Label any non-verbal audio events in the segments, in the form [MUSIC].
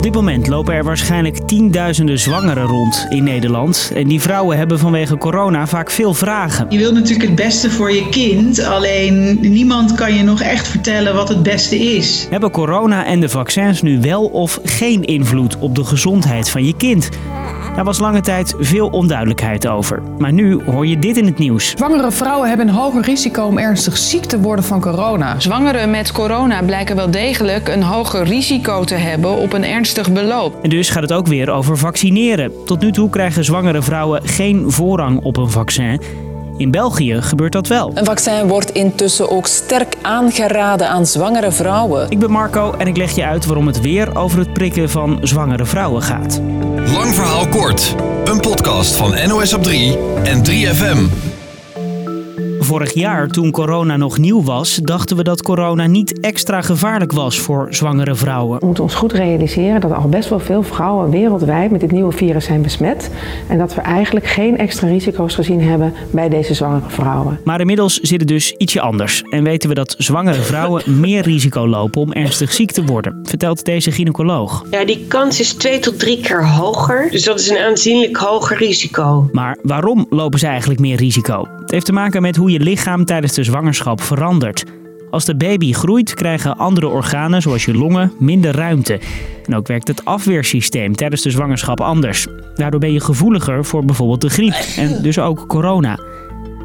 Op dit moment lopen er waarschijnlijk tienduizenden zwangeren rond in Nederland. En die vrouwen hebben vanwege corona vaak veel vragen. Je wilt natuurlijk het beste voor je kind, alleen niemand kan je nog echt vertellen wat het beste is. Hebben corona en de vaccins nu wel of geen invloed op de gezondheid van je kind? Daar was lange tijd veel onduidelijkheid over. Maar nu hoor je dit in het nieuws. Zwangere vrouwen hebben een hoger risico om ernstig ziek te worden van corona. Zwangeren met corona blijken wel degelijk een hoger risico te hebben op een ernstig beloop. En dus gaat het ook weer over vaccineren. Tot nu toe krijgen zwangere vrouwen geen voorrang op een vaccin. In België gebeurt dat wel. Een vaccin wordt intussen ook sterk aangeraden aan zwangere vrouwen. Ik ben Marco en ik leg je uit waarom het weer over het prikken van zwangere vrouwen gaat. Lang verhaal kort. Een podcast van NOS op 3 en 3FM. Vorig jaar, toen corona nog nieuw was, dachten we dat corona niet extra gevaarlijk was voor zwangere vrouwen. We moeten ons goed realiseren dat al best wel veel vrouwen wereldwijd met dit nieuwe virus zijn besmet. En dat we eigenlijk geen extra risico's gezien hebben bij deze zwangere vrouwen. Maar inmiddels zit het dus ietsje anders. En weten we dat zwangere vrouwen [LAUGHS] meer risico lopen om ernstig ziek te worden, vertelt deze gynaecoloog. Ja, die kans is twee tot drie keer hoger. Dus dat is een aanzienlijk hoger risico. Maar waarom lopen ze eigenlijk meer risico? Het heeft te maken met hoe je lichaam tijdens de zwangerschap verandert. Als de baby groeit, krijgen andere organen, zoals je longen, minder ruimte. En ook werkt het afweersysteem tijdens de zwangerschap anders. Daardoor ben je gevoeliger voor bijvoorbeeld de griep en dus ook corona.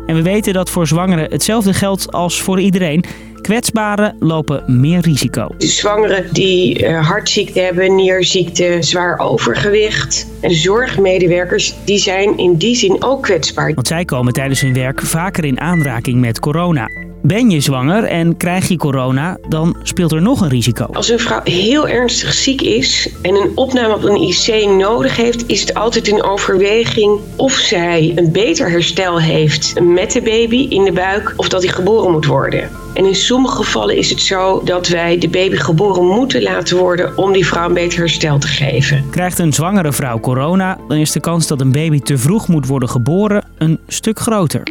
En we weten dat voor zwangeren hetzelfde geldt als voor iedereen. Kwetsbaren lopen meer risico. De zwangeren die uh, hartziekte hebben, nierziekte, zwaar overgewicht. En de zorgmedewerkers die zijn in die zin ook kwetsbaar. Want zij komen tijdens hun werk vaker in aanraking met corona. Ben je zwanger en krijg je corona, dan speelt er nog een risico. Als een vrouw heel ernstig ziek is en een opname op een IC nodig heeft, is het altijd een overweging of zij een beter herstel heeft met de baby in de buik of dat hij geboren moet worden. En in sommige gevallen is het zo dat wij de baby geboren moeten laten worden om die vrouw een beter herstel te geven. Krijgt een zwangere vrouw corona, dan is de kans dat een baby te vroeg moet worden geboren een stuk groter.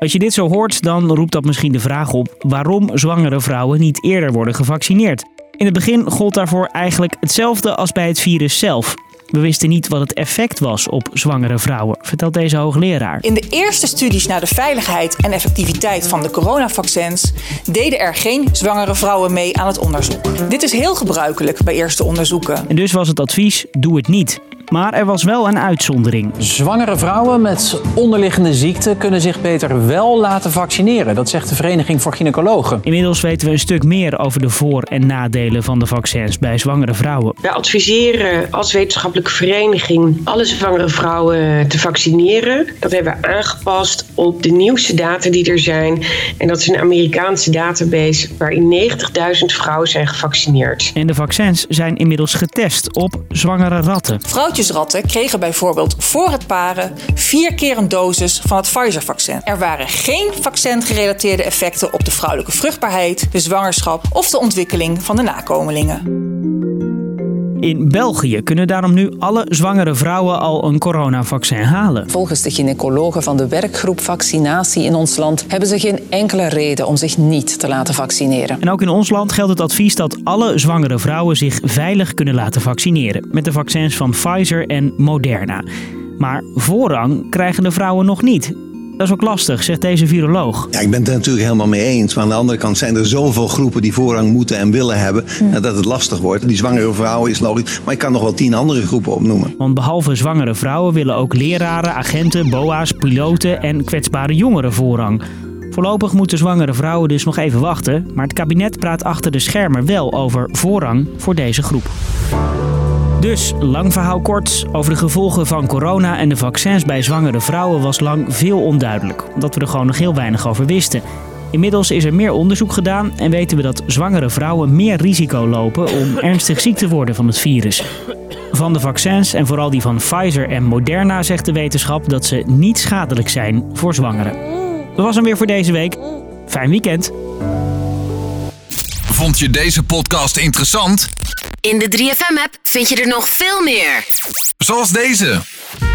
Als je dit zo hoort, dan roept dat misschien de vraag op waarom zwangere vrouwen niet eerder worden gevaccineerd. In het begin gold daarvoor eigenlijk hetzelfde als bij het virus zelf. We wisten niet wat het effect was op zwangere vrouwen, vertelt deze hoogleraar. In de eerste studies naar de veiligheid en effectiviteit van de coronavaccins deden er geen zwangere vrouwen mee aan het onderzoek. Dit is heel gebruikelijk bij eerste onderzoeken. En dus was het advies: doe het niet. Maar er was wel een uitzondering. Zwangere vrouwen met onderliggende ziekten kunnen zich beter wel laten vaccineren. Dat zegt de Vereniging voor Gynaecologen. Inmiddels weten we een stuk meer over de voor- en nadelen van de vaccins bij zwangere vrouwen. Wij adviseren als wetenschappelijke vereniging alle zwangere vrouwen te vaccineren. Dat hebben we aangepast op de nieuwste data die er zijn. En dat is een Amerikaanse database waarin 90.000 vrouwen zijn gevaccineerd. En de vaccins zijn inmiddels getest op zwangere ratten. Vrouwtjesratten kregen bijvoorbeeld voor het paren vier keer een dosis van het Pfizer-vaccin. Er waren geen vaccin-gerelateerde effecten op de vrouwelijke vruchtbaarheid, de zwangerschap of de ontwikkeling van de nakomelingen. In België kunnen daarom nu alle zwangere vrouwen al een coronavaccin halen. Volgens de gynaecologen van de werkgroep Vaccinatie in ons land hebben ze geen enkele reden om zich niet te laten vaccineren. En ook in ons land geldt het advies dat alle zwangere vrouwen zich veilig kunnen laten vaccineren met de vaccins van Pfizer en Moderna. Maar voorrang krijgen de vrouwen nog niet. Dat is ook lastig, zegt deze viroloog. Ja, ik ben het er natuurlijk helemaal mee eens. Maar aan de andere kant zijn er zoveel groepen die voorrang moeten en willen hebben. Dat het lastig wordt. Die zwangere vrouwen is logisch. Maar ik kan nog wel tien andere groepen opnoemen. Want behalve zwangere vrouwen willen ook leraren, agenten, boa's, piloten en kwetsbare jongeren voorrang. Voorlopig moeten zwangere vrouwen dus nog even wachten. Maar het kabinet praat achter de schermen wel over voorrang voor deze groep. Dus, lang verhaal kort, over de gevolgen van corona en de vaccins bij zwangere vrouwen was lang veel onduidelijk, omdat we er gewoon nog heel weinig over wisten. Inmiddels is er meer onderzoek gedaan en weten we dat zwangere vrouwen meer risico lopen om [LAUGHS] ernstig ziek te worden van het virus. Van de vaccins en vooral die van Pfizer en Moderna zegt de wetenschap dat ze niet schadelijk zijn voor zwangeren. Dat was hem weer voor deze week. Fijn weekend. Vond je deze podcast interessant? In de 3FM-app vind je er nog veel meer. Zoals deze.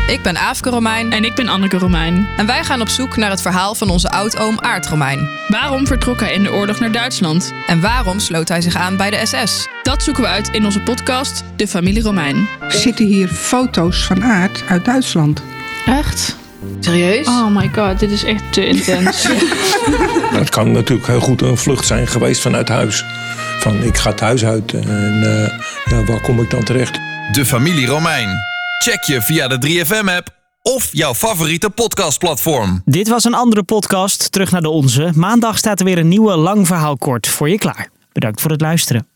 Ik ben Aafke Romein. En ik ben Anneke Romein. En wij gaan op zoek naar het verhaal van onze oudoom Aart Romein. Waarom vertrok hij in de oorlog naar Duitsland? En waarom sloot hij zich aan bij de SS? Dat zoeken we uit in onze podcast De Familie Romein. Er zitten hier foto's van Aart uit Duitsland. Echt? Serieus? Oh my god, dit is echt te [LAUGHS] intens. Het kan natuurlijk heel goed een vlucht zijn geweest vanuit huis. Van ik ga het huis uit en uh, ja, waar kom ik dan terecht? De Familie Romein. Check je via de 3FM-app of jouw favoriete podcastplatform. Dit was een andere podcast. Terug naar de onze. Maandag staat er weer een nieuwe lang verhaal kort voor je klaar. Bedankt voor het luisteren.